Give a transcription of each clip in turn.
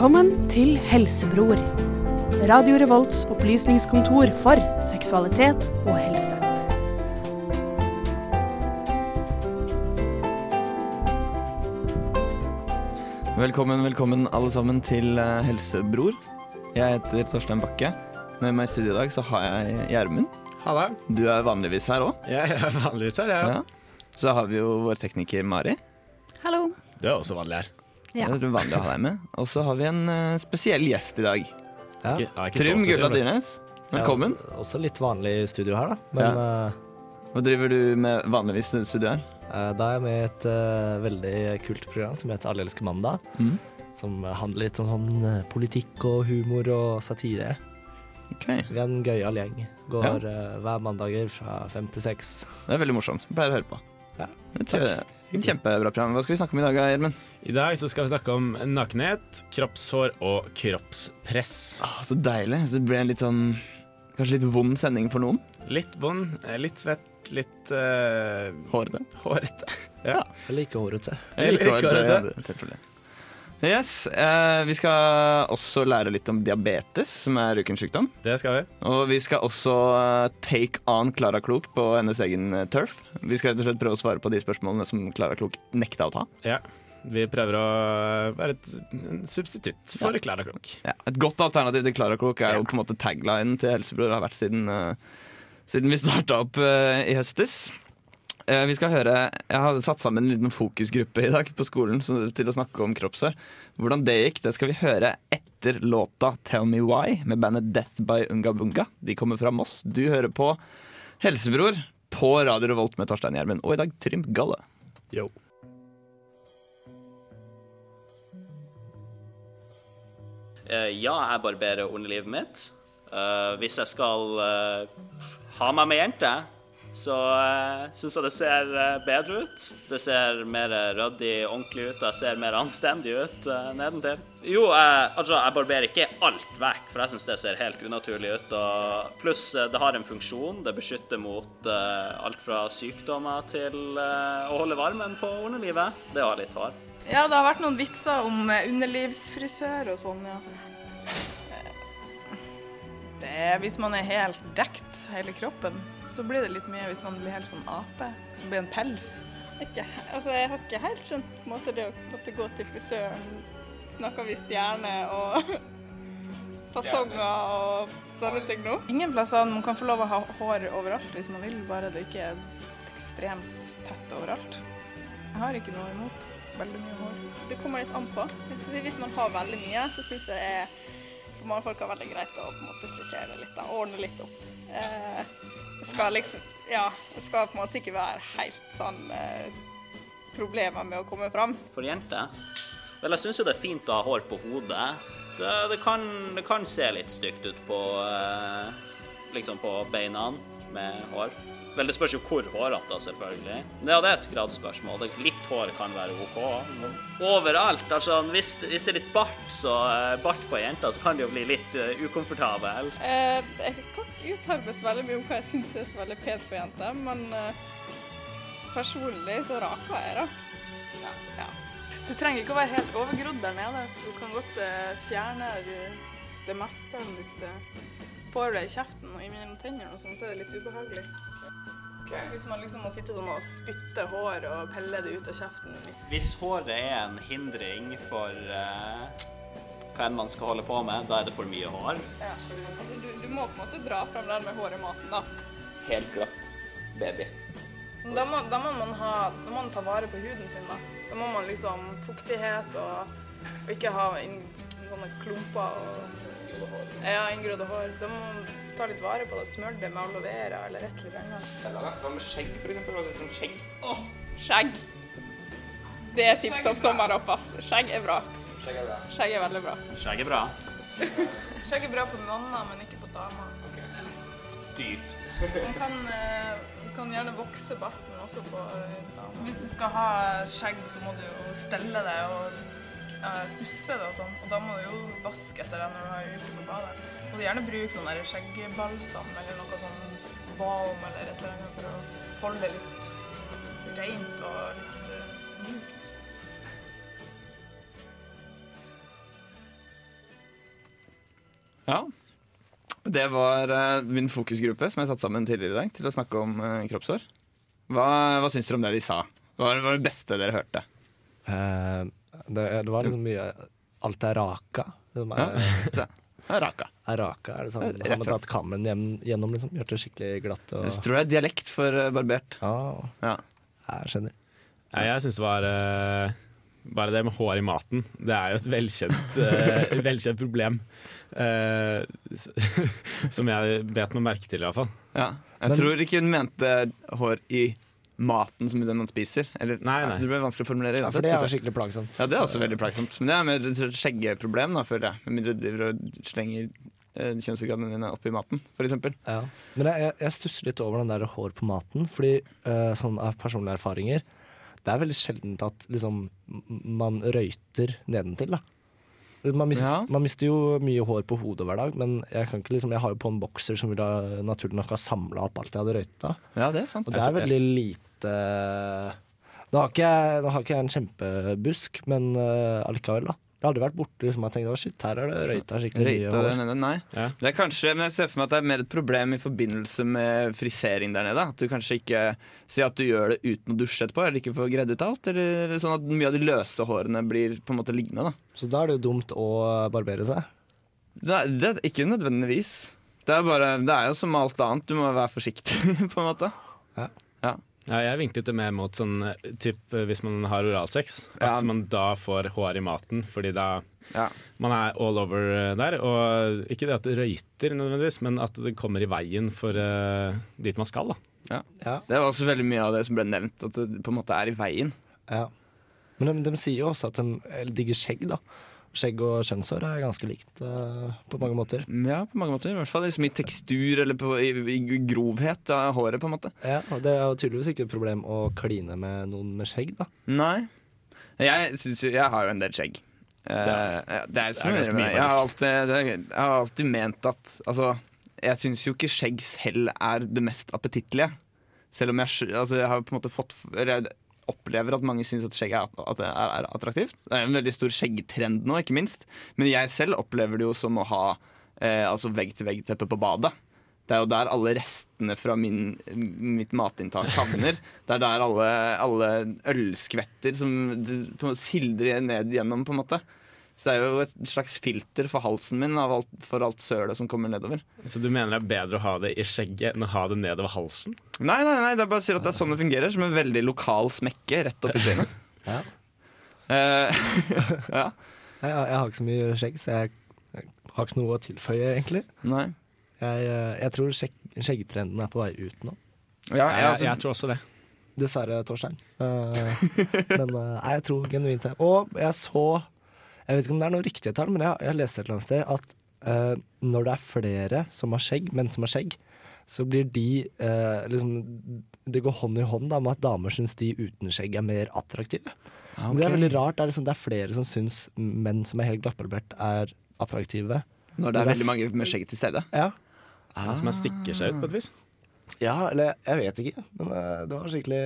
Velkommen til Helsebror. Radio Revolts opplysningskontor for seksualitet og helse. Velkommen, velkommen alle sammen til eh, Helsebror. Jeg heter Torstein Bakke. Med meg i studio i dag så har jeg Gjermund. Halla. Du er vanligvis her òg. Jeg er vanligvis her, ja. Ja. Så har vi jo vår tekniker Mari. Hallo. Du er også vanlig her. Ja. Det er vanlig å ha deg med. Og så har vi en eh, spesiell gjest i dag. Ja. Ikke, ja, ikke så Trym spesiell, Dyrnes. Velkommen. Ja, også litt vanlig studio her, da. Men Hva driver du med vanligvis når studio her? eh, da er jeg med i et eh, veldig kult program som heter Alle elsker mandag. Mm. Som handler litt om sånn eh, politikk og humor og satire. Ok, Vi er en gøyal gjeng. Går eh, hver mandager fra fem til seks. Det er veldig morsomt. Jeg pleier å høre på. Ja, tror jeg Kjempebra program. Hva skal vi snakke om i dag, Gjermund? I dag så skal vi snakke om nakenhet, kroppshår og kroppspress. Åh, så deilig. Så det ble en litt sånn Kanskje litt vond sending for noen. Litt vond, eh, litt svett, litt uh, Hårete. hårete. Ja. Eller ikke hårete. Eller ikke hårete. ja, det er tilfelle. Yes, eh, Vi skal også lære litt om diabetes, som er ukens sykdom. Det skal vi. Og vi skal også eh, take on Klara Klok på hennes egen eh, turf. Vi skal rett og slett prøve å svare på de spørsmålene som Klara Klok nekta å ta. Ja. Vi prøver å være et substitutt for Klara Klok. Ja, et godt alternativ til Klara Klok er jo på en måte taglinen til Helsebror har vært siden, uh, siden vi starta opp uh, i høstes. Eh, vi skal høre, Jeg har satt sammen en liten fokusgruppe i dag på skolen til å snakke om kroppshår. Hvordan det gikk, det skal vi høre etter låta 'Tell Me Why' med bandet Death by Unga Bunga. De kommer fra Moss. Du hører på Helsebror på Radio Revolt med Torstein Gjermund, og i dag Trym Galle. Yo. Uh, ja, jeg barberer underlivet mitt. Uh, hvis jeg skal uh, ha meg med jente, så uh, syns jeg det ser eh, bedre ut. Det ser mer ryddig, ordentlig ut, og jeg ser mer anstendig ut uh, nedentil. Jo, jeg, altså, jeg barberer ikke alt vekk, for jeg syns det ser helt unaturlig ut. Og pluss, eh, det har en funksjon. Det beskytter mot uh, alt fra sykdommer til uh, å holde varmen på underlivet. Det ha litt hår. Ja, det har vært noen vitser om eh, underlivsfrisør og sånn, ja. Det er hvis man er helt dekt hele kroppen, så blir det litt mye hvis man blir helt sånn ape. Så blir det en pels. Ikke, altså jeg har ikke helt skjønt på en måte det å måtte gå til frisøren. Snakker vi stjerne og fasonger og sånne ting nå? Ingen plasser man kan få lov å ha hår overalt hvis man vil, bare det ikke er ekstremt tett overalt. Jeg har ikke noe imot veldig mye hår. Det kommer litt an på. Hvis man har veldig mye, så syns jeg det er for mange folk er veldig greit å på en måte frisere litt, da, ordne litt opp. Eh, skal liksom Ja, det skal på en måte ikke være helt sånn eh, problemer med å komme fram. For jenter? Vel, jeg syns jo det er fint å ha hår på hodet. Det, det, kan, det kan se litt stygt ut på eh, liksom på beina med hår. Vel, det spørs jo hvor hårete, selvfølgelig. Ja, det er et gradsspørsmål. Litt hår kan være OK. Overalt. Altså, hvis, hvis det er litt bart, så eh, bart på jenta, så kan det jo bli litt uh, ukomfortabel. Eh, jeg kan ikke uttale meg så veldig mye om hva jeg syns er så veldig pent på jenter, men uh, personlig så raker jeg, da. Ja. ja. Det trenger ikke å være helt overgrodd der nede. Du kan godt uh, fjerne det, det meste hvis det får det i kjeften og i mellom tennene, sånn, så er det litt ubehagelig. Hvis man liksom må sitte sånn og spytte hår og pelle det ut av kjeften. Hvis håret er en hindring for uh, hva enn man skal holde på med, da er det for mye hår. Altså, du, du må på en måte dra frem den med håret i maten, da. Helt glatt baby. Da må, da, må man ha, da må man ta vare på huden sin. Da Da må man liksom fuktighet og, og ikke ha inn, sånne klumper og ja, inngrodde hår. Da må man ta litt vare på det. Smør det med aloe vera eller et eller annet. Hva med skjegg, eksempel? Hva synes du om skjegg? Åh, skjegg. Det er tipp topp sommerhopp, ass. Skjegg er bra. Skjegg er bra. Skjegg er veldig bra. Skjegg er bra. Skjegg er bra på manner, men ikke på damer. Dypt. Man kan, eh, man kan gjerne vokse barten også på eh, damer. Hvis du skal ha skjegg, så må du jo stelle det og eh, stusse det og sånn. Og da må du jo vaske etter det når du har gjort det på badet. Og du gjerne bruke sånn skjeggbalsam eller noe sånn balm eller et eller annet for å holde det litt rent og litt uh, mykt. Ja. Det var uh, min fokusgruppe som jeg satte sammen tidligere i dag til å snakke om uh, kroppshår. Hva, hva syns dere om det de sa? Hva var det beste dere hørte? Eh, det, det var liksom mye Alt er raka. Det Ja. er, ja, raka. er raka, er det sånn? Rett Har man tatt kammen hjem, gjennom, liksom? Gjort det skikkelig glatt og Jeg tror det er dialekt for eh, barbert. Ja, Ja. jeg skjønner. Ja, jeg syns det var uh, Bare det med hår i maten, det er jo et velkjent, uh, velkjent problem. Uh, som jeg bet meg merke til, iallfall. Ja. Jeg Men- tror ikke hun mente hår i maten som den man spiser. Eller, Nei, nei. Altså, det blir vanskelig å formulere. Ja, for det er jo skikkelig plagsomt. Ja, det er også veldig plagsomt. Men det er mer et skjeggeproblem, da, føler jeg. Med mindre du driver og slenger eh, kjønnsorganene dine oppi maten, f.eks. Ja. Men jeg, jeg, stusser litt over den der hår på maten, fordi eh, sånn av personlige erfaringer Det er veldig sjeldent at liksom man røyter nedentil, da. Man mister, Ja. man mister jo mye hår på hodet hver dag, men jeg, kan ikke liksom, jeg har jo på en bokser som ville naturlig nok ha samla opp alt jeg hadde røyta. Ja, det er sant. Og det er veldig lite Nå har ikke jeg, har ikke jeg en kjempebusk, men uh, allikevel, da. Det har aldri vært borte liksom, jeg tenkte shit, her er det røyta skikkelig Røyta mye. nede, nei. Ja. Det er kanskje, men jeg ser for meg at det er mer et problem i forbindelse med frisering der nede. At du kanskje ikke Si at du gjør det uten å dusje etterpå, eller ikke får gredd ut alt. Eller sånn at mye av de løse hårene blir på en måte liggende. da Så da er det jo dumt å barbere seg. Det er, det er ikke nødvendigvis. Det er, bare, det er jo som alt annet, du må være forsiktig, på en måte. Ja. Ja, jeg vinklet det mer mot sånn eh, typ, eh, hvis man har oralsex. Ja. At man da får hår i maten, fordi da Ja. man er all over eh, der. Og ikke det at det røyter nødvendigvis, men at det kommer i veien for uh, dit man skal. da. Ja. Det var også veldig mye av det som ble nevnt, at det på en måte er i veien. Ja. Men de, de sier jo også at de digger skjegg, da. Skjegg og kjønnshår er ganske likt uh, på mange måter. Ja, på mange måter. I hvert fall liksom i tekstur eller på, i, i grovhet av håret, på en måte. Ja, og Det er jo tydeligvis ikke et problem å kline med noen med skjegg, da. Nei. Jeg, synes, jeg har jo en del skjegg. Det er, uh, det er, er ganske mye, jeg, har alltid, det, jeg har alltid ment at Altså, jeg syns jo ikke skjegg selv er det mest appetittlige. Selv om jeg, altså, jeg har på en måte fått Eller opplever at mange syns at skjegg er, at er, er attraktivt. Det er en veldig stor skjeggtrend nå, ikke minst. Men jeg selv opplever det jo som å ha eh, altså vegg-til-vegg-teppe på badet. Det er jo der alle restene fra min, mitt matinntak havner. Det er der alle, alle ølskvetter som sildrer ned gjennom, på en måte. Så det er jo et slags filter for halsen min av alt, for alt sølet som kommer nedover. Så du mener det er bedre å ha det i skjegget enn å ha det nedover halsen? Nei, nei, nei, det er bare å si at det er sånn det fungerer. Som en veldig lokal smekke rett opp i trynet. Ja. Uh, ja. Jeg, jeg har ikke så mye skjegg, så jeg, jeg har ikke noe å tilføye, egentlig. Nei. Jeg, eh, jeg tror skjegg, skjeggtrenden er på vei ut nå. Ja, altså, jeg tror også det. Dessverre, Torstein. Uh, men uh, jeg tror genuint det. Og jeg så Jeg vet ikke om det er noe riktige tall, men jeg, jeg leste et eller annet sted at uh, når det er flere som har skjegg, menn som har skjegg, så blir de uh, liksom Det går hånd i hånd da med at damer syns de uten skjegg er mer attraktive. Okay. Det er veldig rart. Det er, liksom, det er flere som syns menn som er helt glattbarbert, er attraktive. Når det er veldig mange med skjegg til stede. Ja. Som man stikker seg ut på et vis. ja, eller jeg vet ikke. Men eh, det var skikkelig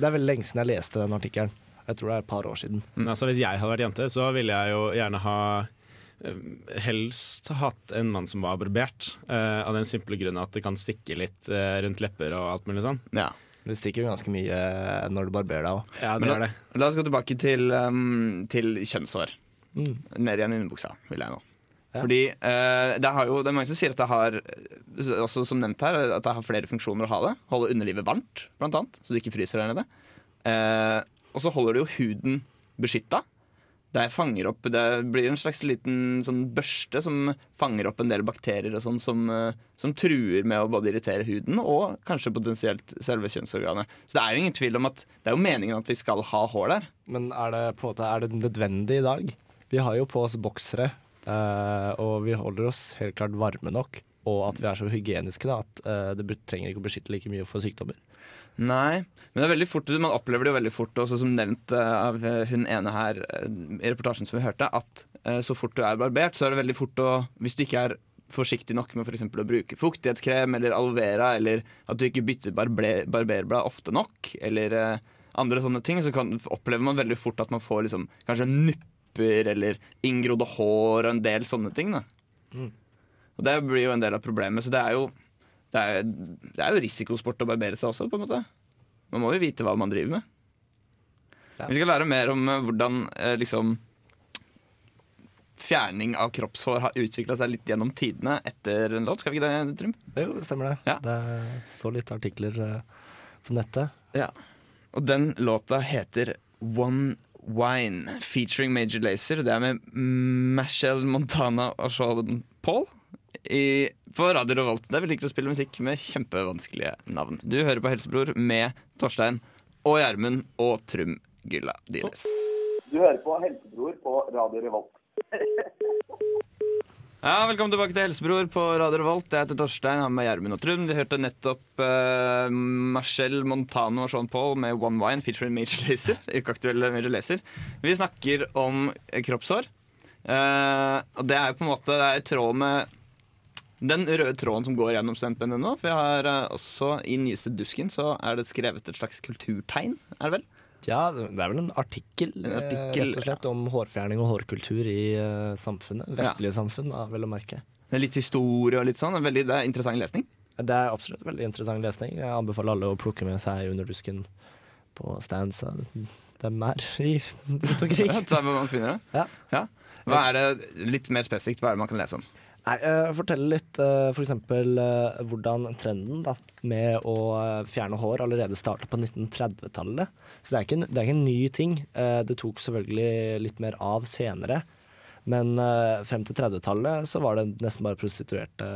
Det er veldig lenge siden jeg leste den artikkelen. Jeg tror det er et par år siden. Mm. altså, hvis jeg hadde vært jente, så ville jeg jo gjerne ha eh, Helst hatt en mann som var barbert, Uh, av den simple grunn at det kan stikke litt uh, rundt lepper og alt mulig sånn. Ja. Det stikker jo ganske mye uh, når du barberer deg òg. Ja, la, er la oss gå tilbake til, um, til kjønnshår. Mm. Ned igjen i underbuksa, vil jeg nå. Ja. Fordi eh, det, har jo, det er mange som sier at det har også som nevnt her, at det har flere funksjoner å ha det. Holde underlivet varmt, blant annet, så du ikke fryser der nede. Og så holder det jo huden beskytta. Det Det blir en slags liten sånn børste som fanger opp en del bakterier og sånn som, eh, som truer med å både irritere huden og kanskje potensielt selve kjønnsorganet. Så det er jo ingen tvil om at det er jo meningen at vi skal ha hår der. Men er det på en måte Er det nødvendig i dag? Vi har jo på oss boksere, eh, og vi holder oss helt klart varme nok. Og at vi er så hygieniske da, at eh, det trenger ikke å beskytte like mye for sykdommer. Nei, men det er veldig fort, man opplever det jo veldig fort, også som nevnt eh, av eh, hun ene her eh, i reportasjen som vi hørte, at så fort du er barbert, så er det veldig fort å Hvis du ikke er forsiktig nok med f.eks. å bruke fuktighetskrem eller aloe vera, eller at du ikke bytter barbe barberblad ofte nok, eller andre sånne ting, så kan, opplever man veldig fort at man får liksom, kanskje nupper eller inngrodde hår og en del sånne ting. Da. Og det blir jo en del av problemet. Så det er jo, det er, det er jo risikosport å barbere seg også, på en måte. Man må jo vite hva man driver med. Ja. Vi skal lære mer om eh, hvordan eh, liksom fjerning av kroppshår har utvikla seg litt gjennom tidene etter en låt. Skal vi ikke det, Trym? Jo, det stemmer det. Ja. Det står litt artikler eh, på nettet. Ja. Og den låta heter One Wine, featuring Major Lazer. Det er med Machelle Montana og Sean Paul i, på Radio Revolt. Der vi liker å spille musikk med kjempevanskelige navn. Du hører på Helsebror med Torstein og Gjermund og Trum Gylla Dyres. Du hører på Helsebror på Radio Revolt. Ja, Velkommen tilbake til Helsebror på Radio Revolt. Jeg heter Torstein, har med Gjermund og Trym. Vi hørte nettopp uh, Marcel Montano og Sean Paul med One Wine featuring Major Lazer. Ukeaktuelle Major Lazer. Vi snakker om kroppshår. Uh, og det er jo på en måte Det er i tråd med den røde tråden som går gjennom studentbandet nå. For jeg har eh, også i nyeste Dusken så er det skrevet et slags kulturtegn, er det vel? Ja, det er vel en artikkel, En eh, artikkel, rett og slett om hårfjerning og hårkultur i uh, samfunnet. Vestlige samfunn, da, vel å merke. Det er litt historie og litt sånn. Veldig, det er interessant lesning. Det er absolutt veldig interessant lesning. Jeg anbefaler alle å plukke med seg Under dusken på stands. Dem er i rundt omkring. Ja, det man finner det. Ja. Hva er det, Litt mer spesifikt, hva er det man kan lese om? Nei, Fortell litt uh, f.eks. Uh, hvordan trenden da, med å eh, fjerne hår allerede starta på 1930-tallet. Så det er, ikke en, det er ikke en ny ting. Eh, det tok selvfølgelig litt mer av senere. Men eh, frem til 30-tallet så var det nesten bare prostituerte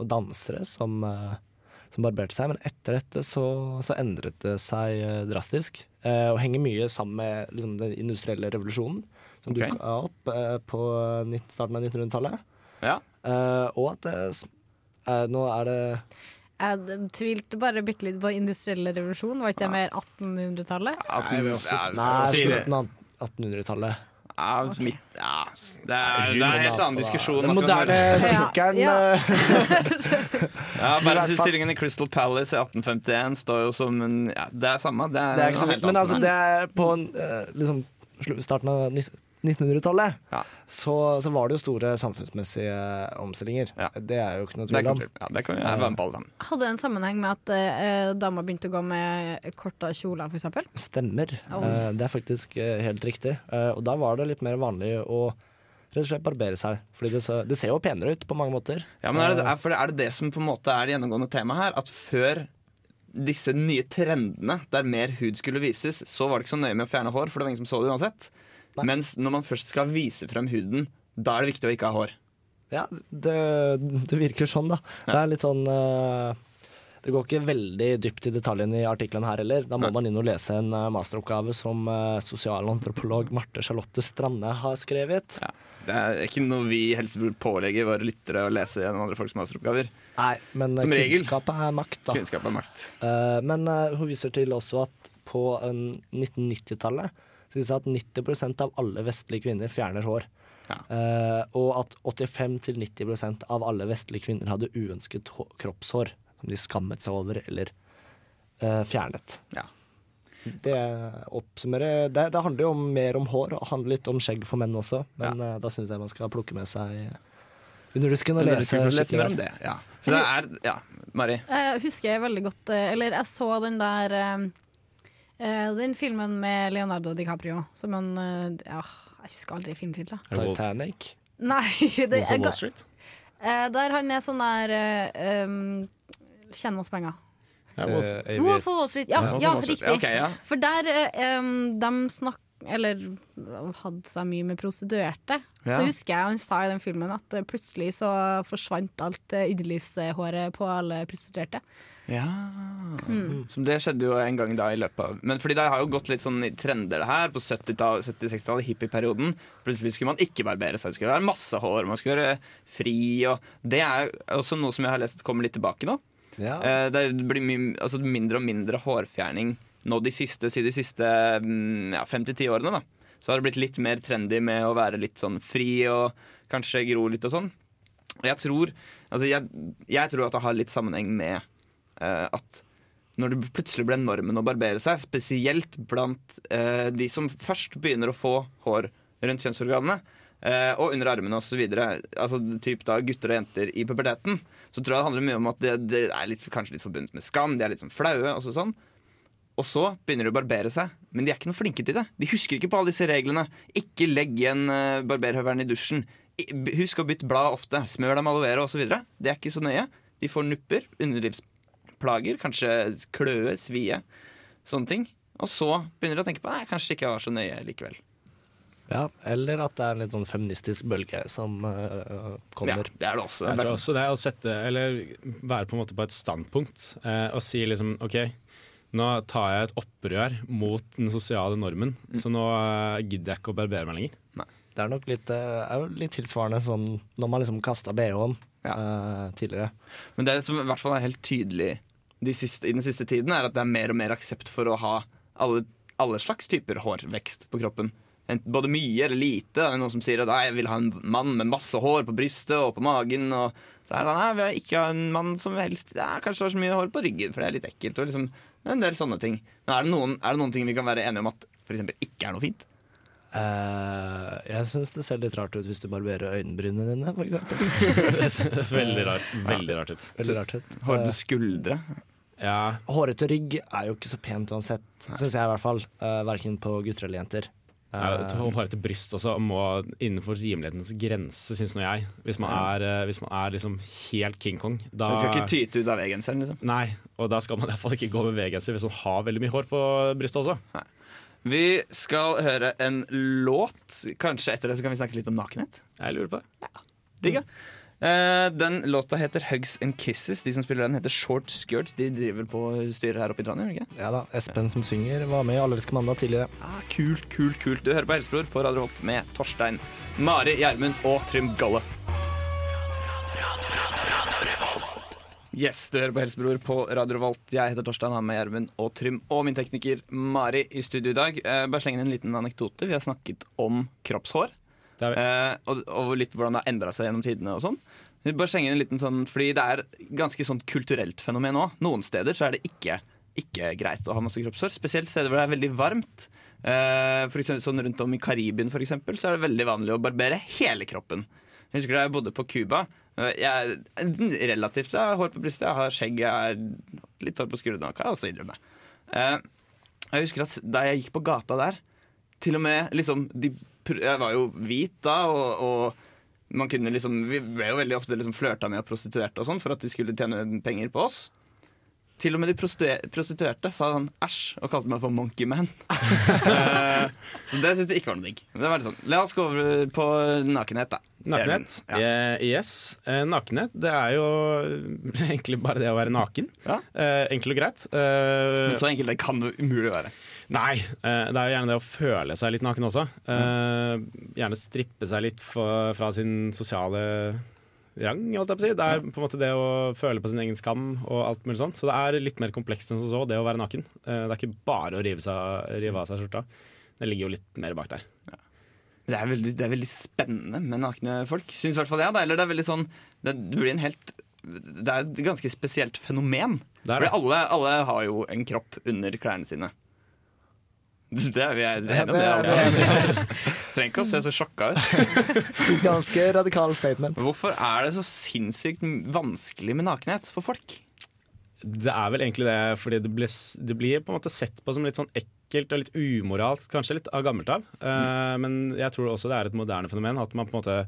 og dansere som, eh, som barberte seg. Men etter dette så, så endret det seg eh, drastisk. eh, og henger mye sammen med liksom, den industrielle revolusjonen som okay. dukka opp eh, på starten av 1900-tallet. Ja. Uh, og at uh, eh, nå er det Jeg tvilte bare bitte litt på industriell revolusjon. Var ikke det mer 1800-tallet? Nei, slutten av 1800-tallet. Ja, midt, ja, det er, det er en helt annen diskusjon. Den moderne sykkelen Ja. eh, Ja, Verdensutstillingen i Crystal Palace i 1851 står jo som en ja, Det er samme. Det er, Det er ikke helt Men altså, det er på en, liksom, starten av 1900-tallet Ja. så, så var det jo store samfunnsmessige omstillinger. Ja. Det er jo ikke noe er tvil om. Ja, det kan jeg være med på alle sammen. Hadde det en sammenheng med at eh, damer begynte å gå med korta kjoler, f.eks.? Stemmer. Oh, Eh, det er faktisk eh, helt riktig. Eh, og da var det litt mer vanlig å rett og slett barbere seg. Fordi det, det ser jo penere ut på mange måter. Ja, men er det, er, for er det det som på en måte er det gjennomgående temaet her? At før disse nye trendene der mer hud skulle vises, så var det ikke så nøye med å fjerne hår, for det var ingen som så det uansett. Nei. Mens når man først skal vise frem huden, da er det viktig å ikke ha hår. Ja, det, det virker sånn, da. Det er litt sånn uh, Det går ikke veldig dypt i detaljene i artikkelen her heller. Da må Nei. man inn og lese en eh, masteroppgave som uh, sosialantropolog Marte Charlotte Strande har skrevet. Ja. Det er ikke noe vi i burde pålegger våre lyttere å lese gjennom andre folks masteroppgaver. Nei, men som kunnskap regel. er makt, da. Kunnskap er makt. Uh, men hun viser til også at på eh, 1990-tallet så de sa at 90% av alle vestlige kvinner fjerner hår. Ja. Uh, og at 85-90% av alle vestlige kvinner hadde uønsket hå- kroppshår som de skammet seg over eller uh, fjernet. Ja. Det oppsummerer det, det handler jo om, mer om hår, og handler litt om skjegg for menn også. Men eh, da syns jeg man skal plukke med seg underdusken og lese, lese mer om det. Ja. For det er Ja, Mari. Jeg husker jeg veldig godt Eller jeg så den der Den filmen med Leonardo DiCaprio som en eh, Ja, jeg husker aldri filmtittelen. Titanic. Nei, det Wolf of Wall Street? eh, Der han er sånn der uh, um, Tjener masse penger. Ja, Wolf. Eh, Wolf of Wall Street, ja, ja, ja Wall Street. riktig. Okay, ja. For der eh, um, de snakk... Eller hadde seg mye med prostituerte. Ja. Så husker jeg han sa i den filmen at eh, plutselig så forsvant alt eh, underlivshåret på alle prostituerte. Ja Som det skjedde jo en gang da i løpet av Men fordi det har jo gått litt sånn i trender det her. På 70-tallet, 70-60-tallet, hippieperioden. Plutselig skulle man ikke barbere seg. Det skulle være masse hår, man skulle være fri. Og det er også noe som jeg har lest kommer litt tilbake nå. Ja. Eh, Det blir altså mindre og mindre hårfjerning nå de siste, si de siste mm, ja, fem til ti årene. da Så har det blitt litt mer trendy med å være litt sånn fri og kanskje gro litt og sånn. Og jeg tror, altså jeg, jeg tror at det har litt sammenheng med at når det plutselig ble normen å barbere seg, spesielt blant eh, de som først begynner å få hår rundt kjønnsorganene, eh, og under armene osv. Altså typ da gutter og jenter i puberteten. Så tror jeg det handler mye om at det, det er litt, kanskje litt forbundet med skam. De er litt sånn flaue. Og så sånn Og så begynner de å barbere seg, men de er ikke noe flinke til det. De husker ikke på alle disse reglene. Ikke legg igjen barberhøveren i dusjen. Husk å bytte blad ofte. Smør dem aloe vera osv. Det er ikke så nøye. De får nupper, underlivsplager, kanskje kløe, svie, sånne ting. Og så begynner du å tenke på Nei, kanskje det ikke var så nøye likevel. Ja, eller at det er en litt sånn feministisk bølge som kommer. Ja, det er det også. Jeg tror også det å sette, eller være på en måte på et standpunkt uh, og si liksom OK, nå tar jeg et opprør mot den sosiale normen, så nå uh, gidder jeg ikke å barbere meg lenger. Nei. Det er nok litt, er litt tilsvarende sånn når man liksom kasta bh-en Ja. eh, tidligere. Men det som i hvert fall er helt tydelig de siste, i den siste tiden, er at det er mer og mer aksept for å ha alle, alle slags typer hårvekst på kroppen. Enten Både mye eller lite. Det er noen som sier at jeg vil ha en mann med masse hår på brystet og på magen. Og så er det nei, vi vil ikke ha en mann som helst ja, kanskje har så mye hår på ryggen, for det er litt ekkelt. Og liksom, en del sånne ting. Men er det noen, er det noen ting vi kan være enige om at eksempel ikke er noe fint? Uh, jeg syns det ser litt rart ut hvis du barberer øyenbrynene dine, ser veldig rart, veldig rart ut. Veldig rart ut. Hårete skuldre. Ja, Hårete rygg er jo ikke så pent uansett, syns jeg i hvert fall. Uh, verken på gutter eller jenter. Ja, Eh, Hårete bryst også må innenfor rimelighetens grense, syns nå jeg. Hvis man er, eh, hvis man er liksom helt King Kong. Da, Du skal ikke tyte ut av V-genseren, liksom. Nei, og da skal man i hvert fall ikke gå med V-genser hvis man har veldig mye hår på brystet også. Vi skal høre en låt. Kanskje etter det så kan vi snakke litt om nakenhet. Jeg lurer på det. Ja. Digga. Eh, den låta heter Hugs and Kisses. De som spiller den, heter Short Skirts. De driver på styret her oppe i Trondheim. ikke? ja da, Espen som synger, var med i Allerske mandag tidligere. Ah, kult, kult, kult. Du hører på Helsebror på Radio Holt med Torstein, Mari Gjermund og Trym Galle. Yes, du hører på Helsebror på Radio Revolt. Jeg heter Torstein, har med Gjermund og Trym og min tekniker Mari i studio i dag. Eh, bare slenge inn en liten anekdote. Vi har snakket om kroppshår. Eh, og, og litt hvordan det har endra seg gjennom tidene og sånn. Bare slenge en liten sånn Fordi det er ganske sånn kulturelt fenomen òg. Noen steder så er det ikke, ikke greit å ha masse kroppshår. Spesielt steder hvor det er veldig varmt. Uh, for eksempel, sånn Rundt om i Karibien så er det veldig vanlig å barbere hele kroppen. Jeg husker da jeg bodde på Cuba. Eh, Jeg er relativt jeg har hår på brystet, jeg har skjegg, jeg har litt hår på skuldrene. Kan jeg også innrømme. Eh, jeg husker at da jeg gikk på gata der, til og med liksom de, Jeg var jo hvit da, og, og man kunne liksom Vi ble jo veldig ofte liksom flørta med prostituerte og sånn for at de skulle tjene penger på oss. Til og med de prostituerte sa sånn æsj og kalte meg for Monkey Man. Så det syns jeg ikke var noe digg. Men det var litt sånn La oss gå over på nakenhet, da. Nakenhet. Ja. Eh, yes. Eh, nakenhet, det er jo egentlig bare det å være naken. Ja. Eh, enkelt og greit. Men så enkelt det kan det umulig være. Nei, eh, det er jo gjerne det å føle seg litt naken også. Eh, gjerne strippe seg litt fra sin sosiale rang, holdt jeg på å si. Det er på en måte det å føle på sin egen skam og alt mulig sånt. Så det er litt mer komplekst enn som så, det å være naken. Eh, det er ikke bare å rive, seg, rive av seg skjorta. Det ligger jo litt mer bak der. Det er veldig, det er veldig spennende med nakne folk. Syns i hvert fall jeg. Ja, Eller det er veldig sånn Det, det blir en helt Det er et ganske spesielt fenomen. Det det. Fordi alle, alle har jo en kropp under klærne sine. Det er vi er enige om. det Altså. Trenger ikke å se så sjokka ut. Ganske radikal statement. Hvorfor er det så sinnssykt vanskelig med nakenhet for folk? Det er vel egentlig det, fordi det blir, det blir på en måte sett på som litt sånn ekkelt og litt umoralsk, kanskje litt av gammelt av. Uh, men jeg tror også det er et moderne fenomen, at man på en måte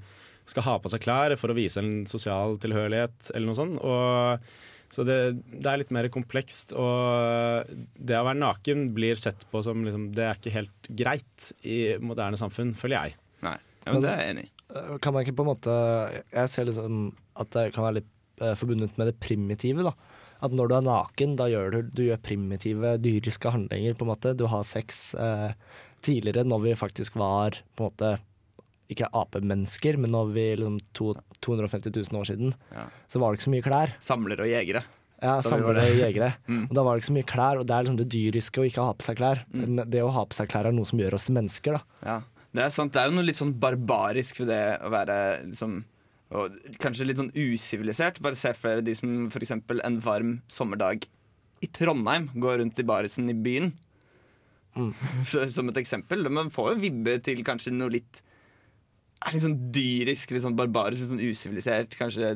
skal ha på seg klær for å vise en sosial tilhørighet eller noe sånt. Og, så det, det er litt mer komplekst, og det å være naken blir sett på som liksom, Det er ikke helt greit i moderne samfunn, føler jeg. Nei, ja, men Det er jeg enig i. Eh, Kan man ikke på en måte Jeg ser liksom at det kan være litt eh, forbundet med det primitive. da At når du er naken, da gjør du, du gjør primitive dyriske handlinger. på en måte Du har sex eh, tidligere, når vi faktisk var på en måte ikke apemennesker, men når vi liksom to, 250 000 år siden, Ja. så var det ikke så mye klær. Samlere og jegere. Ja, samlere og jegere. Mm. Og da var det ikke så mye klær, og det er liksom det dyriske å ikke ha på seg klær. Mm. Men det å ha på seg klær er noe som gjør oss til mennesker, da. Ja, det er sant. Det er jo noe litt sånn barbarisk ved det å være liksom og Kanskje litt sånn usivilisert. Bare se for dere de som f.eks. en varm sommerdag i Trondheim går rundt i barisen i byen. Mm. Så, som et eksempel. Man får jo vibbe til kanskje noe litt er litt sånn dyrisk, litt sånn barbarisk, litt sånn usivilisert. Kanskje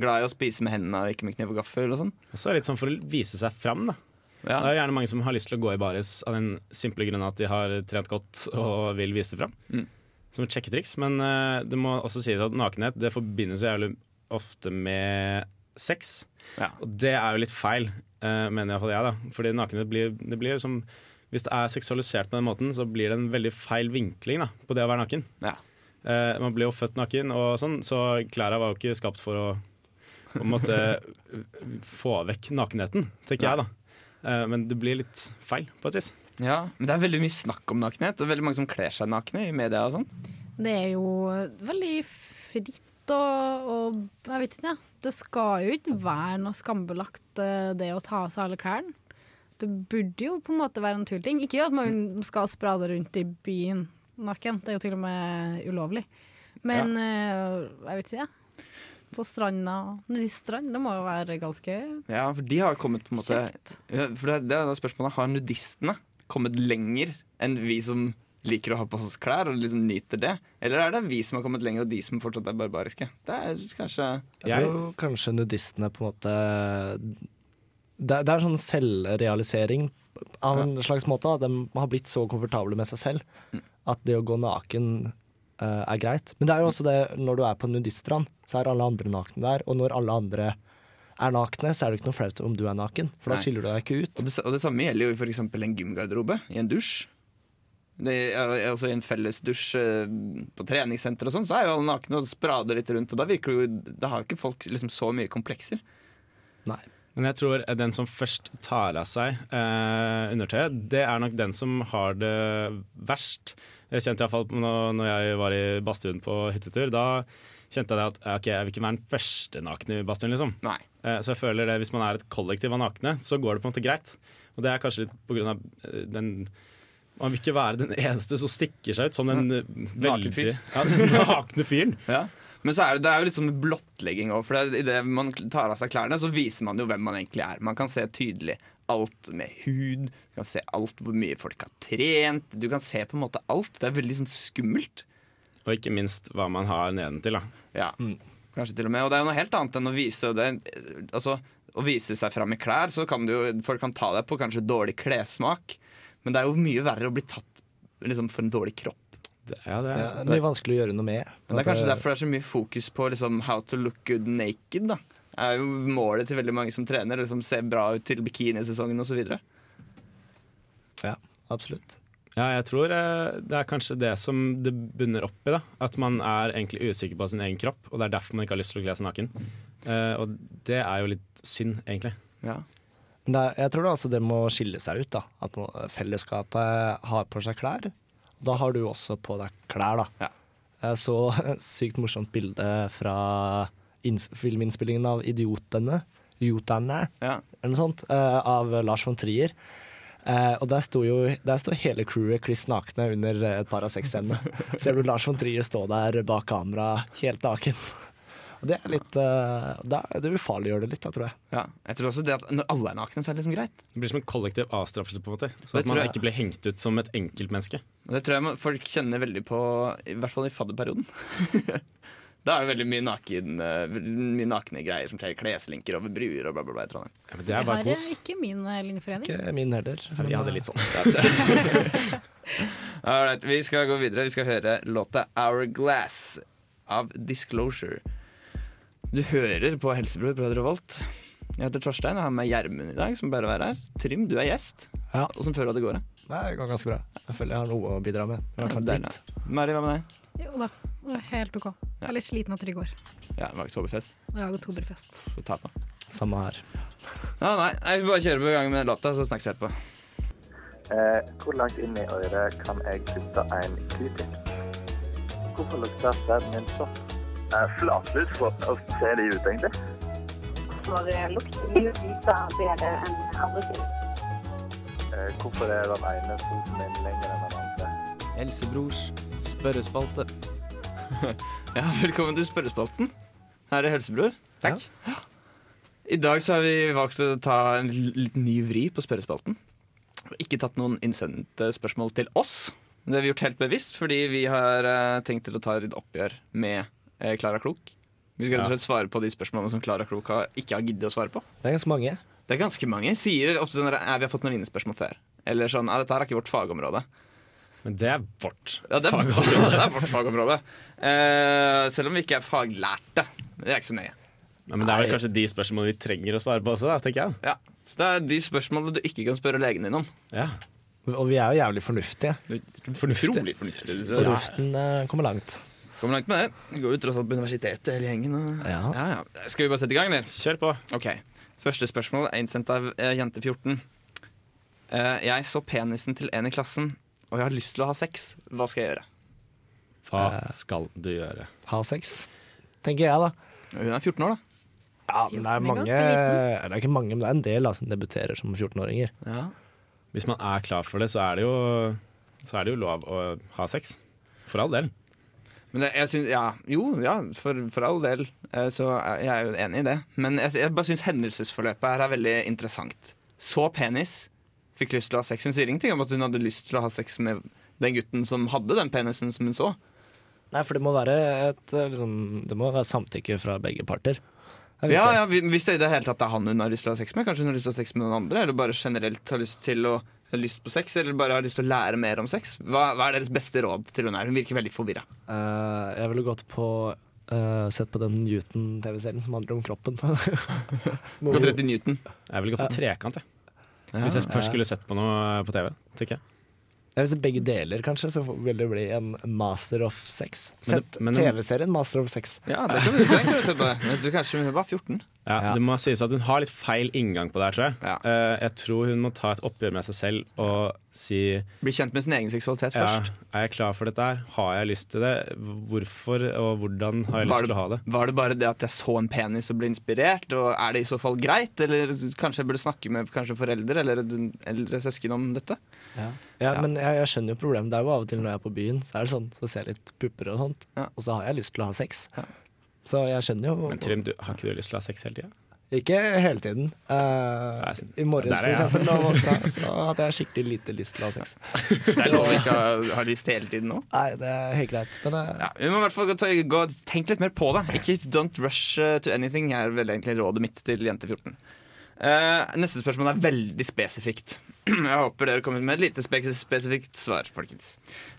glad i å spise med hendene og ikke med kniv og gaffel og sånn. Og så er det litt sånn for å vise seg fram, da. Det er jo gjerne mange som har lyst til å gå i baris av den simple grunn at de har trent godt og vil vise det fram. Mm. Som et sjekketriks. Men uh, det må også sies at nakenhet det forbindes jo jævlig ofte med sex. Ja. Og det er jo litt feil, uh, mener iallfall jeg. da Fordi nakenhet blir, det blir liksom Hvis det er seksualisert på den måten, så blir det en veldig feil vinkling da på det å være naken. Ja. Eh, man blir jo født naken, og sånn, så klærne var jo ikke skapt for å på en måte få vekk nakenheten, tenker jeg da. Eh, men det blir litt feil, på et vis. Ja, men det er veldig mye snakk om nakenhet, og veldig mange som kler seg nakne i media og sånn. Det er jo veldig fritt og, og jeg vet ikke, ja. Det skal jo ikke være noe skambelagt eh, det å ta av seg alle klærne. Det burde jo på en måte være en naturlig ting. Ikke at man skal sprade rundt i byen naken, det er jo til og med ulovlig. Men eh, jeg vet ikke, ja. På stranda, nudiststrand, det må jo være ganske Ja, for de har kommet på en måte kjekt. For det, det er spørsmålet Har nudistene kommet lenger enn vi som liker å ha på oss klær og liksom nyter det? Eller er det vi som har kommet lenger, og de som fortsatt er barbariske? Det er kanskje Jeg Jeg- tror kanskje nudistene på en måte Det, det er sånn selvrealisering av en slags måte. De har blitt så komfortable med seg selv at det å gå naken uh, er greit. Men det er jo også det når du er på nudiststrand, så er alle andre nakne der. Og når alle andre er nakne, så er det ikke noe flaut om du er naken, for da Nei. skiller du deg ikke ut. Og det, og det samme gjelder jo f.eks. en gymgarderobe i en dusj. Det, altså I en felles dusj eh, på treningssenter og sånn, så er jo alle nakne og sprader litt rundt. Og da virker det jo Da har jo ikke folk liksom så mye komplekser. Nei. Men jeg tror den som først tar av seg eh, undertøyet, det er nok den som har det verst. Jeg kjente iallfall når, når jeg var i badstuen på hyttetur. Da kjente jeg at ok, jeg vil ikke være den første nakne i badstuen. liksom. Eh, så jeg føler det, hvis man er et kollektiv av nakne, så går det på en måte greit. Og det er kanskje litt på grunn av eh, den Man vil ikke være den eneste som stikker seg ut som den eh, veldig ja, den nakne fyren. Ja. Men så er det, det er jo litt sånn blottlegging òg. For det, i det man tar av seg klærne, så viser man jo hvem man egentlig er. Man kan se tydelig alt med hud. Du kan se alt hvor mye folk har trent. Du kan se på en måte alt. Det er veldig sånn skummelt. Og ikke minst hva man har nedentil. da. Ja, kanskje til og med. Og det er jo noe helt annet enn å vise det. Altså, å vise seg fram i klær, så kan du Folk kan ta deg på kanskje dårlig klessmak, men det er jo mye verre å bli tatt liksom, for en dårlig kropp. Det, ja, det er, Ja, det er mye vanskelig å gjøre noe med. Men det er kanskje derfor det er så mye fokus på liksom, how to look good naked. da Det er jo målet til veldig mange som trener. Liksom, se bra ut til bikinisesongen osv. Ja, absolutt. Ja, jeg tror eh, det er kanskje det som det bunner opp i. da At man er egentlig usikker på sin egen kropp, og det er derfor man ikke har lyst til å kle seg naken. Uh, og det er jo litt synd, egentlig. Ja. Men det er, jeg tror det, også det må skille seg ut. da At fellesskapet har på seg klær. Da har du også på deg klær, da. Ja. Jeg så et sykt morsomt bilde fra filminnspillingen av 'Idiotene'. Idioterne, Ja. eller noe sånt, eh, av Lars von Trier. Eh, og der sto jo Der sto hele crewet kliss nakne under eh, et par av sexscenene. Ser du Lars von Trier stå der bak kamera helt naken. Og det er litt uh, Det, det ufarliggjør det litt, da, tror jeg. ja. Jeg tror også det at når alle er nakne, så er det liksom greit. Det blir som en kollektiv avstraffelse, på en måte. Så Det at man jeg- ikke blir hengt ut som et enkeltmenneske. Og det tror jeg folk kjenner veldig på, i hvert fall i fadderperioden. da er det veldig mye, naken, eh, mye nakne greier som skjer. Kleslinker over bruer og bla, bla, bla i Trondheim. Ja, det er bare kos. ikke min eh, linjeforening. Ikke min heller. Ja, Vi hadde litt sånn. Alright, vi skal gå videre. Vi skal høre låta 'Hourglass' av Disclosure. Du hører på Helsebror på Radio Volt. Jeg heter Torstein og har med Gjermund i dag, som bare være her. Trym, du er gjest. Ja. Åssen føler du at det går? da? Nei, det går ganske bra. Jeg føler jeg har noe å bidra med. I hvert fall litt. Mari, hva med deg? Jo da, det er helt OK. Jeg er litt sliten etter i går. Ja, det var oktoberfest. Det er oktoberfest. Du ta på. Samme her. Ja, nei, jeg får bare kjøre på gang med låta, så snakkes vi etterpå. Eh, hvor langt inn i øret kan jeg putte en q-tip? Hvorfor lukter sæden min sånn? Eh, Flatlus, hvordan ser de ut egentlig? For lukten mye lysere bedre enn andre ting. Eh, hvorfor er den ene foten min lenger enn den andre? Helsebrors spørrespalte. ja, velkommen til spørrespalten her er Helsebror. Takk. I dag så har vi valgt å ta en litt ny vri på spørrespalten. Ikke tatt noen innsendte spørsmål til oss. Det har vi gjort helt bevisst, fordi vi har eh, tenkt til å ta et oppgjør med Klara Klok. Vi skal rett og slett svare på de spørsmålene som Klara Klok har, ikke har giddet å svare på. Det er ganske mange. Det er ganske mange. Sier ofte sånn at vi har fått noen lignende spørsmål før. Eller sånn at dette her er ikke vårt fagområde. Men det er vårt Ja, det er, fagområde. det er vårt fagområde. Eh, selv om vi ikke er faglærte. Det er ikke så nøye. Ja, men det er vel kanskje de spørsmålene vi trenger å svare på også, da, tenker jeg. Ja. Så det er de spørsmålene du ikke kan spørre legen din om. Ja. Og vi er jo jævlig fornuftige. Fornuftig. Fornuften eh, kommer langt. Kommer langt med det. Vi går jo tross alt på universitetet hele gjengen. Og... Ja. Ja, ja. Skal vi bare sette i gang, eller? Kjør på. Ok. Første spørsmål er innsendt av eh, jente 14. Eh, jeg så penisen til en i klassen, og jeg har lyst til å ha sex. Hva skal jeg gjøre? Hva Eh. skal du gjøre? Ha sex, tenker jeg, da. Hun er 14 år, da. Ja, men det er er mange Det er ikke mange, men det er en del da, som debuterer som 14-åringer. Ja. Hvis man er klar for det, så er det jo, så er det jo lov å ha sex. For all del. Men jeg, jeg synes, ja, jo, ja, for, for all del eh, så er jeg jo enig i det. Men jeg, jeg bare syns hendelsesforløpet her er veldig interessant. Så penis, fikk lyst til å ha sex. Hun sier ingenting om at hun hadde lyst til å ha sex med den gutten som hadde den penisen som hun så. Nei, for det må være et eh, liksom, Det må være samtykke fra begge parter. Er Ja, ja, Hvis det i det hele tatt er han hun har lyst til å ha sex med, kanskje hun har lyst til å ha sex med noen andre, eller bare generelt har lyst til å har lyst på sex, eller bare har lyst til å lære mer om sex. Hva, hva er deres beste råd til hun her? Hun virker veldig forvirra. Uh, jeg ville gått på uh, Sett på den Newton-TV-serien som handler om kroppen. Gått rett i Newton. Jeg ville gått på trekant, jeg. Ja. Hvis jeg først skulle sett på noe på TV. tenker jeg. Hvis det begge deler, kanskje, så vil det bli en Master of Sex. Sett TV-serien Master of Sex. Ja, det kan du, den kan vi se på. Jeg tror kanskje hun var 14. Ja, Ja. Det må sies at hun har litt feil inngang på det her, tror jeg. Ja. Uh, jeg tror hun må ta et oppgjør med seg selv og si Bli kjent med sin egen seksualitet ja, først. Er jeg klar for dette her? Har jeg lyst til det? Hvorfor og hvordan har jeg lyst det, til å ha det? var det bare det at jeg så en penis og ble inspirert? Og er det i så fall greit? Eller kanskje jeg burde snakke med kanskje foreldre eller en eldre søsken om dette? Ja, Ja. Men jeg, jeg skjønner jo problemet. Det er jo av og til når jeg er på byen, så er det sånn, så ser jeg litt pupper og sånt, Ja. og så har jeg lyst til å ha sex. Ja. Så jeg skjønner jo Men Trym, du, har ikke du lyst til å ha sex hele tida? Ikke hele tiden. Uh, Nei, I morges, for eksempel, da våkna, så hadde jeg skikkelig lite lyst til å ha sex. Det er lov å ikke ha, ha lyst hele tiden nå. Nei, det er helt greit. Men eh, Ja, vi må i hvert fall gå, ta, gå, tenke litt mer på det. Ikke don't rush uh, to anything, er vel egentlig rådet mitt til jente 14. Uh, neste spørsmål er veldig spesifikt. Jeg håper dere kommet med et lite spesifikt svar, folkens.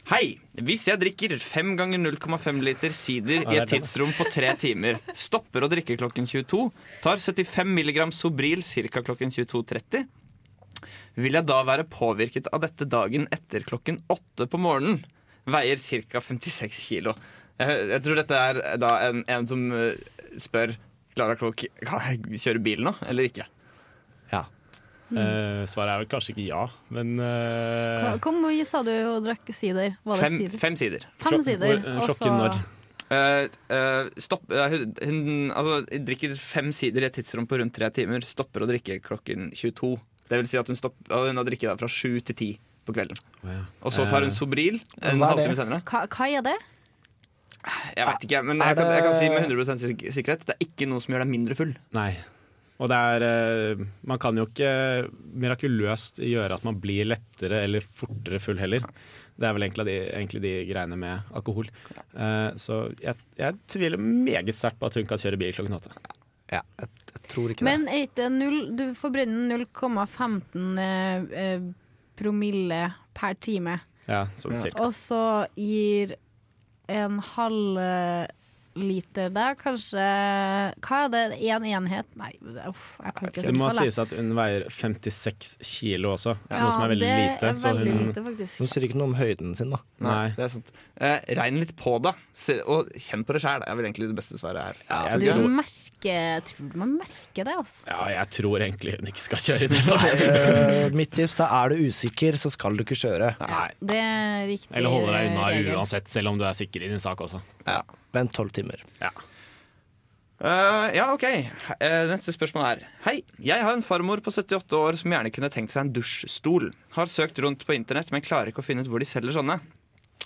Hei! Hvis jeg drikker 5 ganger 0,5 liter sider i et tidsrom på tre timer, stopper å drikke klokken 22, tar 75 mg Sobril ca. klokken 22.30, vil jeg da være påvirket av dette dagen etter klokken åtte på morgenen? Veier ca. 56 kilo. Jeg, jeg tror dette er da en, en som eh, spør Klara Klok kan jeg kjøre bil nå, eller ikke. Eh, svaret er vel kanskje ikke ja, men uh, Hvor mye sa du hun drakk sider? Var det Fem, sider? fem sider. Fem sider. hvor- eh, klokken når? Uh, eh, stopp, hun, hun altså, drikker fem sider i et tidsrom på rundt tre timer. Stopper å drikke klokken 22. Det vil si at hun, stopp, ja, hun har drikket fra sju til ti på kvelden. Oh, ja. Og så tar hun Sobril en halvtime senere. Hva, hva er det? Jeg vet ikke, men jeg kan, jeg kan si med 100% sikkerhet det er ikke noe som gjør deg mindre full. Nei. Og det er eh, Man kan jo ikke mirakuløst gjøre at man blir lettere eller fortere full heller. Det er vel egentlig de, egentlig de greiene med alkohol. Eh, så jeg, jeg tviler meget sterkt på at hun kan kjøre bil klokken åtte. ja jeg, jeg tror ikke Men det. Men du forbrenner 0,15 eh, eh, promille per time, Ja, sånn Ja. cirka. og så gir en halv eh, liter der kanskje Hva er det? Én en enhet? Nei, uff, jeg kan ikke Det må sies at hun veier 56 kilo også, Ja, noe som er veldig det lite. er så veldig hun, lite, Hun sier ikke noe om høyden sin, da. Nei. det er sant. Eh, regn litt på det, og kjenn på det sjæl. er vel egentlig det beste svaret her. Ja, jeg, jeg tror, merker, tror du man merker det, altså. ja, jeg tror egentlig hun ikke skal kjøre i det hele. Eh, mitt tips er er du usikker, så skal du ikke kjøre. Nei. Det er riktig. Eller holde deg unna regel. uansett, selv om du er sikker i din sak også. Ja. Vent tolv timer. Ja. Uh, ja, ok. Uh, neste spørsmål er Hei, jeg har en farmor på 78 år som gjerne kunne tenkt seg en dusjstol. Har søkt rundt på internett, men klarer ikke å finne ut hvor de selger sånne.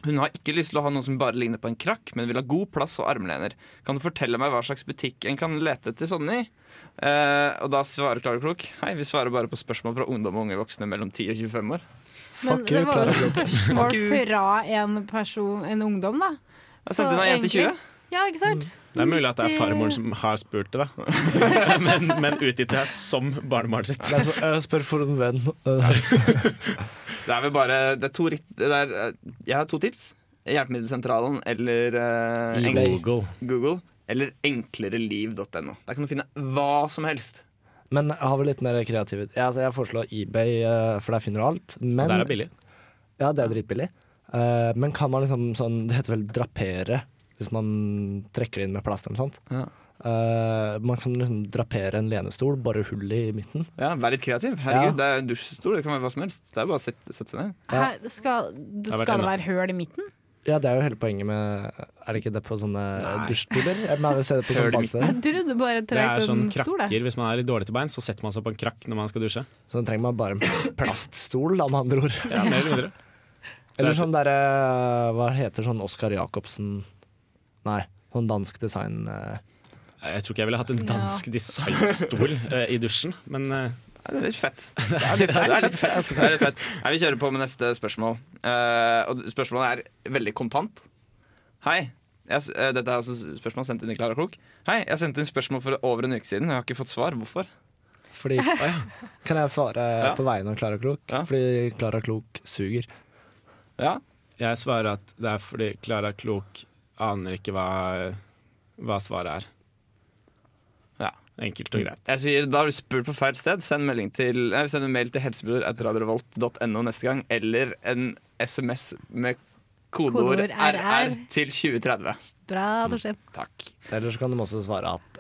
Hun har ikke lyst til å ha noe som bare ligner på en krakk, men vil ha god plass og armlener. Kan du fortelle meg hva slags butikk en kan lete etter sånne i? Eh, og da svarer Klara Klok Hei, vi svarer bare på spørsmål fra ungdom og unge voksne mellom 10 og 25 år. Men Fuck det var jo spørsmål fra en person, en ungdom, da. Jeg sendte inn jente 20. Ja, ikke sant? Det er mulig at det er farmoren som har spurt det, da. men, men utgitt seg som barnebarnet sitt. Det er så, jeg spør for en venn. Det er vel bare det er to rikt, det er, eh, Jeg har to tips. Hjelpemiddelsentralen eller uh. Google. Google. Eller enklere.liv.no. Der kan du finne hva som helst. Men jeg har vel litt mer kreativt Jeg, altså, jeg foreslår eBay, øh, for der finner du alt. Men, Der er billig. Ja, det er dritbillig. Uh, men kan man liksom sånn Det heter vel drapere, hvis man trekker det inn med plast eller noe sånt. Ja. Uh, man kan liksom drapere en lenestol, bare hull i midten. Ja, Vær litt kreativ. Herregud, Ja. Det er en dusjstol. Det kan være hva som helst. Det er bare å sette, sette seg ned. Hæ, skal, vært skal det være høl i midten? Ja, det er jo hele poenget med Er det ikke det på sånne dusjstoler? Jeg mener, jeg trodde bare Det er sånn krakker. Hvis man er litt dårlig til bein, så setter man seg på en krakk når man skal dusje. Så da trenger man bare en plaststol, da, med andre ord. Ja, mer eller mindre. Eller sånn derre Hva heter sånn Oskar Jacobsen Nei, sånn dansk design eh, Jeg tror ikke jeg ville hatt en dansk designstol eh, i dusjen, men eh, det er litt fett. Det er litt fett. Det er litt fett. Det er litt fett. Nei, vi kjører på med neste spørsmål. Eh, og spørsmålet er veldig kontant. Hei. Jeg, dette er altså spørsmål sendt inn i Klara Klok. Hei, jeg sendte inn spørsmål for over en uke siden. og Jeg har ikke fått svar. Hvorfor? Fordi Kan jeg svare Ja. på vegne av Klara Klok? Ja. Fordi Klara Klok suger. Ja, jeg svarer at det er fordi Klara Klok aner ikke hva, hva svaret er. Ja. Enkelt og greit. Jeg sier Da har du spurt på feil sted. Send, til, nei, send en mail til helsebror.radiorevolt.no neste gang. Eller en SMS med kodeord Kodeord RR RR. til 2030. Bra, Torstein. Takk. Eller så kan de også svare at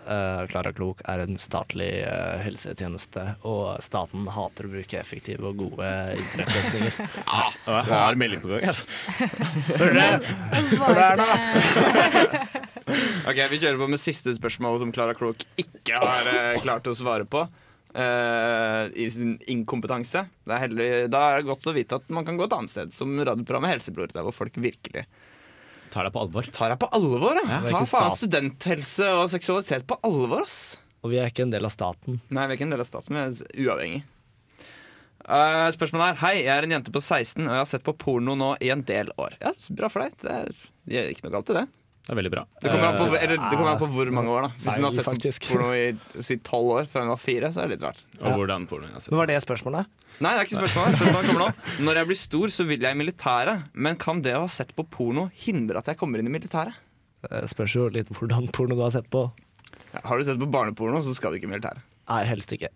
Klara Klok er en statlig eh, helsetjeneste, og staten hater å bruke effektive og gode internettløsninger. Og jeg har melding på gang. Altså. Hører dere? Hører dere nå? Ok, Vi kjører på med siste spørsmål som Klara Klok ikke har eh, klart å svare på. Uh, I sin inkompetanse. Det er heldig, da er det godt å vite at man kan gå et annet sted, som radioprogrammet Helsebror, der hvor folk virkelig Tar deg på alvor. tar deg på alvor. ja. er Ta faen studenthelse og seksualitet på alvor, ass. Og vi er ikke en del av staten. Nei, vi er ikke en del av staten, vi er uavhengig. Uh, spørsmålet er Hei, jeg er en jente på 16 og jeg har sett på porno nå i en del år. Ja, Bra for deg. Det er, det er ikke noe galt i det. Det er veldig bra. Det kommer, an på, Eh, eller, det kommer an på hvor mange år. da Hvis hun har sett faktisk. porno i si tolv år fra hun var fire, så er det litt rart. og hvordan pornoen har sett. Var det spørsmålet? Nei, det er ikke spørsmålet. spørsmålet kommer nå. Når jeg blir stor, så vil jeg i militæret. Men kan det å ha sett på porno hindre at jeg kommer inn i militæret? Det spørs jo litt hvordan porno du har sett på. Ja, har du sett på barneporno, så skal du ikke i militæret. Nei, helst ikke.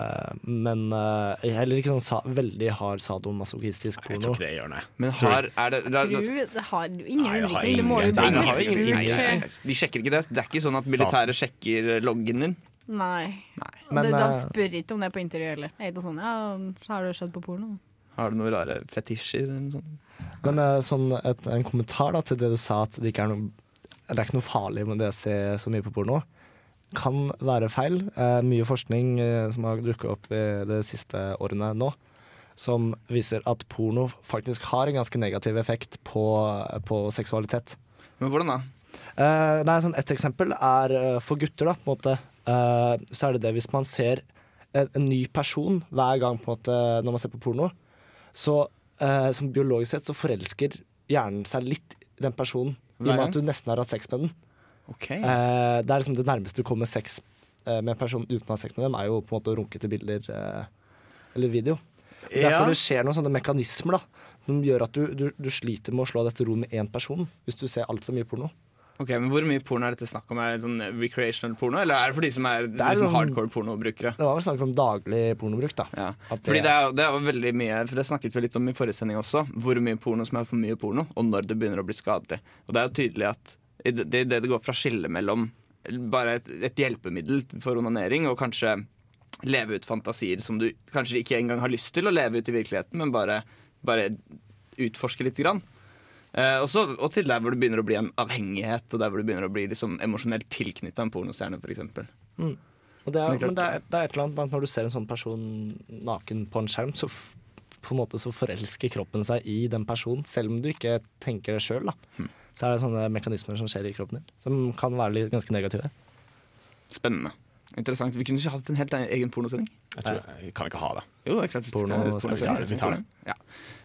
Eh, men er heller ikke sånn sa veldig hard sadomasochistisk Jeg porno. tror ikke det gjør noe. Men har, er det, da- da- Tror, det har jo ingen Nei, innvirkning. Det må jo det nei, nei, De sjekker ikke det. Det er ikke sånn at militæret sjekker loggen din. Nei. nei. Men, det, de eh, spør ikke om det på intervjuet heller. Er ikke sånn, ja, har du sett på porno? Har du noen rare fetisjer? Eller noe sånt? Men eh, sånn et, en kommentar da, til det du sa at det ikke er noe Det er ikke noe farlig med det å se så mye på porno. Kan være feil. Eh, mye forskning eh, som har dukket opp i de siste årene nå, som viser at porno faktisk har en ganske negativ effekt på, på seksualitet. Men hvordan da? Eh, nei, sånn Et eksempel er eh, for gutter, da, på en måte. eh, så er det det hvis man ser en, en ny person hver gang på en måte når man ser på porno, så eh, som biologisk sett så forelsker hjernen seg litt i den personen. I og med at du nesten har hatt sex med den. Ok Eh, det er liksom det nærmeste du kommer sex eh, med en person uten å ha sex med dem, er jo på en måte å runke til bilder eh, eller video. Derfor det skjer noen sånne mekanismer da som gjør at du, du, du sliter med å slå dette ro med én person hvis du ser altfor mye porno. Ok, men Hvor mye porno er dette snakk om? Er det sånn recreational porno, eller er det for de som er, er liksom sånn- hardcore pornobrukere? Det var vel snakk om daglig pornobruk, da. Ja. At Fordi det er, det er veldig mye For det snakket vi litt om i forrige sending også. Hvor mye porno som er for mye porno, og når det begynner å bli skadelig. Og det er jo tydelig at det, det, det går fra skillet mellom bare et, et hjelpemiddel for onanering og kanskje leve ut fantasier som du kanskje ikke engang har lyst til å leve ut i virkeligheten, men bare, bare utforske lite grann. Eh, også, og til der hvor det begynner å bli en avhengighet, og der hvor du begynner å bli liksom emosjonelt tilknytta en pornostjerne, f.eks. Og det er, Men det er, det er et eller annet når du ser en sånn person naken på en skjerm, så på en måte så forelsker kroppen seg i den personen, selv om du ikke tenker det sjøl. Så er det sånne mekanismer som skjer i kroppen din, som kan være litt ganske negative. Spennende. Interessant. Vi kunne ikke hatt en helt egen pornosending. Jeg tror, jeg kan ikke ha det. Jo, det er klart vi Porno spesial. Vi tar det. Ja.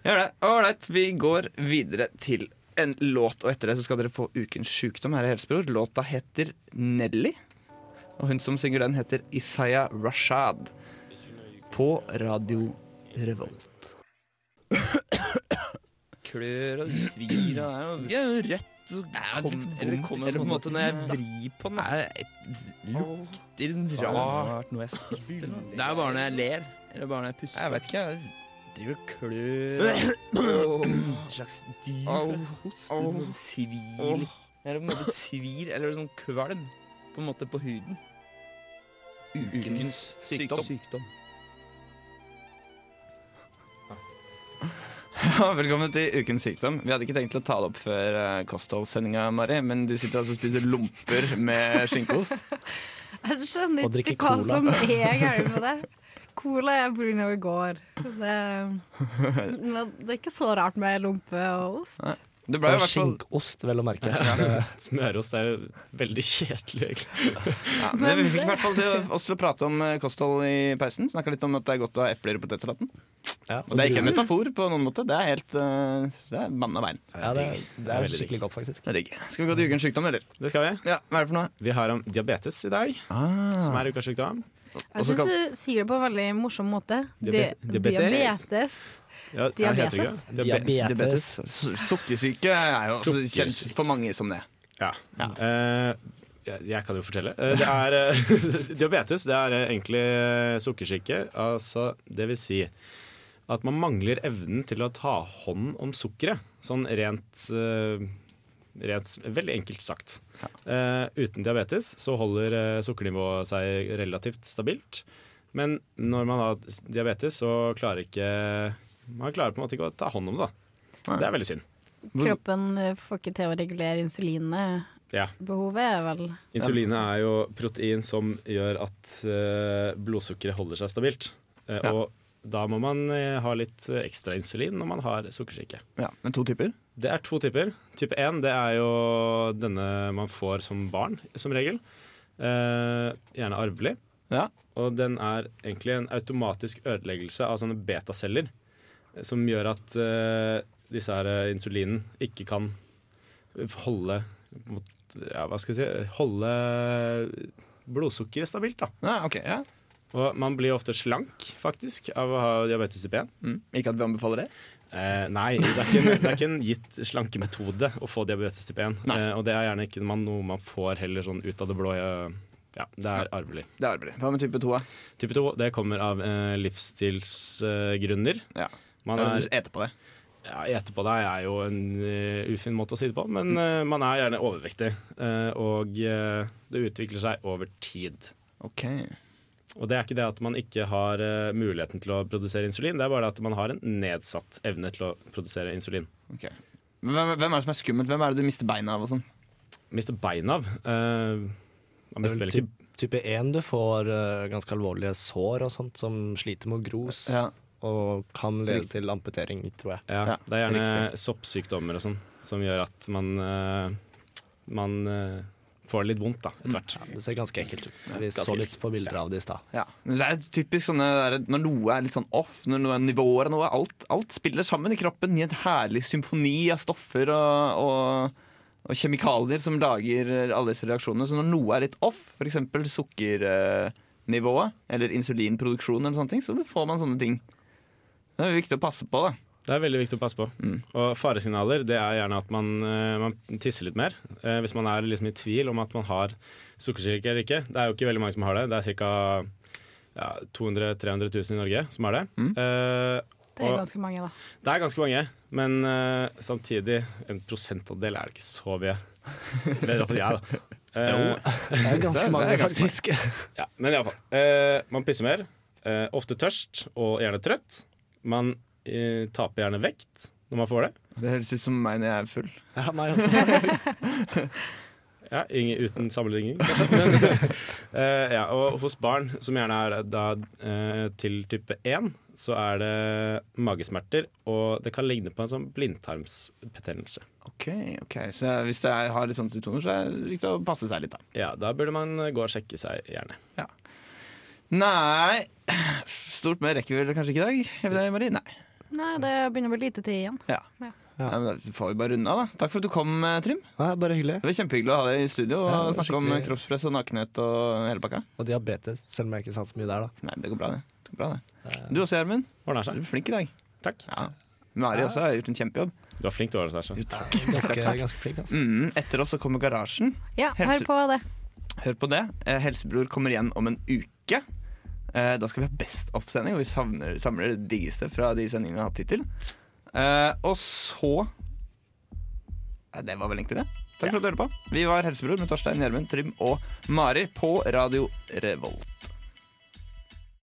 Gjør det. Ålreit, vi går videre til en låt, og etter det så skal dere få Ukens sjukdom her i Helsebror. Låta heter Nelly, og hun som synger den, heter Isaya Rashad. På Radio Revolt. Klør og svir og det er jo rødt. Kom, eller, eller på en måte når jeg vrir på den Det lukter rart noe jeg spiste. Det er bare når jeg ler. Eller bare når jeg puster. Jeg vet ikke. Jeg driver og klør. En slags dyr. Hoster. Svir. Eller på en måte svir, eller sånn kvalm på en måte på huden. Ukens sykdom. Ja, velkommen til Ukens sykdom. Vi hadde ikke tenkt til å ta det opp før uh, kostholdssendinga, Mari, men du sitter altså og spiser lomper med skinkeost. Jeg skjønner Og ikke hva cola. som er gærent med det. Cola er pga. i går. Det, men det er ikke så rart med lompe og ost. Nei. Det ble jo Og hvert fall skinkost, vel å merke. Smørost er jo veldig kjedelig, egentlig. ja, men Vi fikk i hvert fall til oss til å prate om eh, kosthold i pausen. Snakka litt om at det er godt å ha epler i potetsalaten. Ja, Og det er ikke en metafor på noen måte. Det er helt uh, Det er mann av veien. Ja, det, det Det er er skikkelig godt, faktisk. Det er digg. Skal vi gå til ukens sykdom, eller? Det skal vi. Ja, hva er det for noe? Vi har om diabetes i dag, som Ah. er ukas sykdom. Jeg syns du sier det på en veldig morsom måte. Diabetes. diabetes. Ja, ja, heter det ikke det? Diabe- Diabetes. Sukkersyke er jo kjent for mange som det. Ja. Eh, jeg, jeg kan jo fortelle. Uh, det er uh, Diabetes det er egentlig sukkersyke. Altså, det vil si at man mangler evnen til å ta hånd om sukkeret. Sånn rent, rent Veldig enkelt sagt. Eh, uten diabetes så holder sukkernivået seg relativt stabilt. Men når man har diabetes, så klarer ikke Man klarer på en måte ikke å ta hånd om det. da. Nei. Det er veldig synd. Kroppen eh, får ikke til å regulere insulinet. Ja. Behovet er vel Insulinet er jo protein som gjør at eh, blodsukkeret holder seg stabilt. Eh, Ja. Og da må man ha litt ekstra insulin når man har sukkersyke. Ja, Men to typer? Det er to typer. Type 1 det er jo denne man får som barn, som regel. Eh, gjerne arvelig. Ja. Og den er egentlig en automatisk ødeleggelse av sånne betaceller. Eh, Som gjør at uh, disse her eh, insulinen ikke kan holde mot- ja, hva skal jeg si Holde blodsukkeret stabilt. da. Ja, ok, ja. Og man blir ofte slank, faktisk, av å ha diabetes type 1. Mm. Ikke at vi anbefaler det? Eh, nei, det er, en, det er ikke en gitt slankemetode å få diabetes type 1. Nei. Eh, og det er gjerne ikke man, noe man får heller sånn ut av det blå. eh, Ja, det er arvelig. Det er arvelig. Hva med type 2? da? Type 2 det kommer av eh, livsstilsgrunner. Ja. Man er, du eter på det? ja, Ete på deg er jo en uh, ufin måte å si det på, men uh, man er gjerne overvektig. Uh, og det utvikler seg over tid. Ok. Og det er ikke det at man ikke har muligheten til å produsere insulin, det er bare at man har en nedsatt evne til å produsere insulin. Okay. Men hvem, hvem er det som er skummelt? Hvem er det du mister beina av? og sånn? Mister beina av. eh, man Det er mister vel type 1 du får ganske alvorlige sår og sånt, som sliter med gros. Ja. Og kan lede til amputering, tror jeg. Ja, det er gjerne riktig. soppsykdommer og sånn som gjør at man, uh, man uh, får litt vondt da, etter hvert. Ja, det ser ganske ekkelt ut. Vi ganske så litt på bilder av det i stad. Ja. Det er typisk sånne der, når noe er litt sånn off, når noe er nivåer og noe, alt, alt spiller sammen i kroppen i en herlig symfoni av stoffer og, og, og kjemikalier som lager alle disse reaksjonene. Så når noe er litt off, f.eks. sukkernivået eller insulinproduksjon eller sånne ting, så får man sånne ting. Det er viktig å passe på, da. Det er veldig viktig å passe på. Mm. Og faresignaler det er gjerne at man, eh, man tisser litt mer. Eh, hvis man er liksom i tvil om at man har sukkersyke eller ikke. Det er jo ikke veldig mange som har det. Det er ca. Ja, 200 000-300 000 i Norge som har det. Mm. Eh, Det er og ganske mange, da. det er ganske mange, men eh, samtidig en prosentandel er det ikke så mye. Det er iallfall jeg, da. Eh, Det er ganske det er mange, ganske faktisk. Ja, men iallfall. Eh, man pisser mer. Eh, ofte tørst og gjerne trøtt. Man eh, taper gjerne vekt når man får det. Det høres ut som meg når jeg er full. Ja, meg altså. Ja, ingen, uten sammenligning, kanskje. Men, eh, ja, og hos barn, som gjerne er da eh, til type 1, så er det magesmerter, og det kan ligne på en sånn blindtarmsbetennelse. Ok, ok, Så hvis det har litt sånne symptomer, så er det riktig å passe seg litt, da. Ja, da burde man gå og sjekke seg, gjerne. Nei Stort mer rekker vi vel kanskje ikke i dag? Vi det, Marie? Nei. Nei, det begynner å bli lite tid igjen. Ja. Ja. Ja, men da får vi bare runde av, da. Takk for at du kom, eh, Trym. Ja, bare hyggelig. Det var kjempehyggelig å ha deg i studio og Ja, det var snakke om skikkelig- kroppspress og nakenhet og hele pakka. Og diabetes, selv om jeg ikke sa så mye der, da. Nei, det går bra, det. det, går bra, det. Du også, Gjermund. Ordner Du seg. er flink i dag. Takk. Ja. Mari også har gjort en kjempejobb. Du var flink til å ordne seg. Jo, takk. Ganske, ganske flink, altså. Mm, etter oss så kommer Garasjen. Ja, Helse- hør på det. Hør på det. Eh, Helsebror kommer igjen om en uke. Eh, da skal vi ha Best Off-sending, og vi samler, samler det diggeste fra de sendingene vi har hatt hittil. Eh, og så eh, Det var vel egentlig det. Takk for at du hørte på. Vi var Helsebror med Torstein, Gjermund, Trym og Mari på Radio Revolt.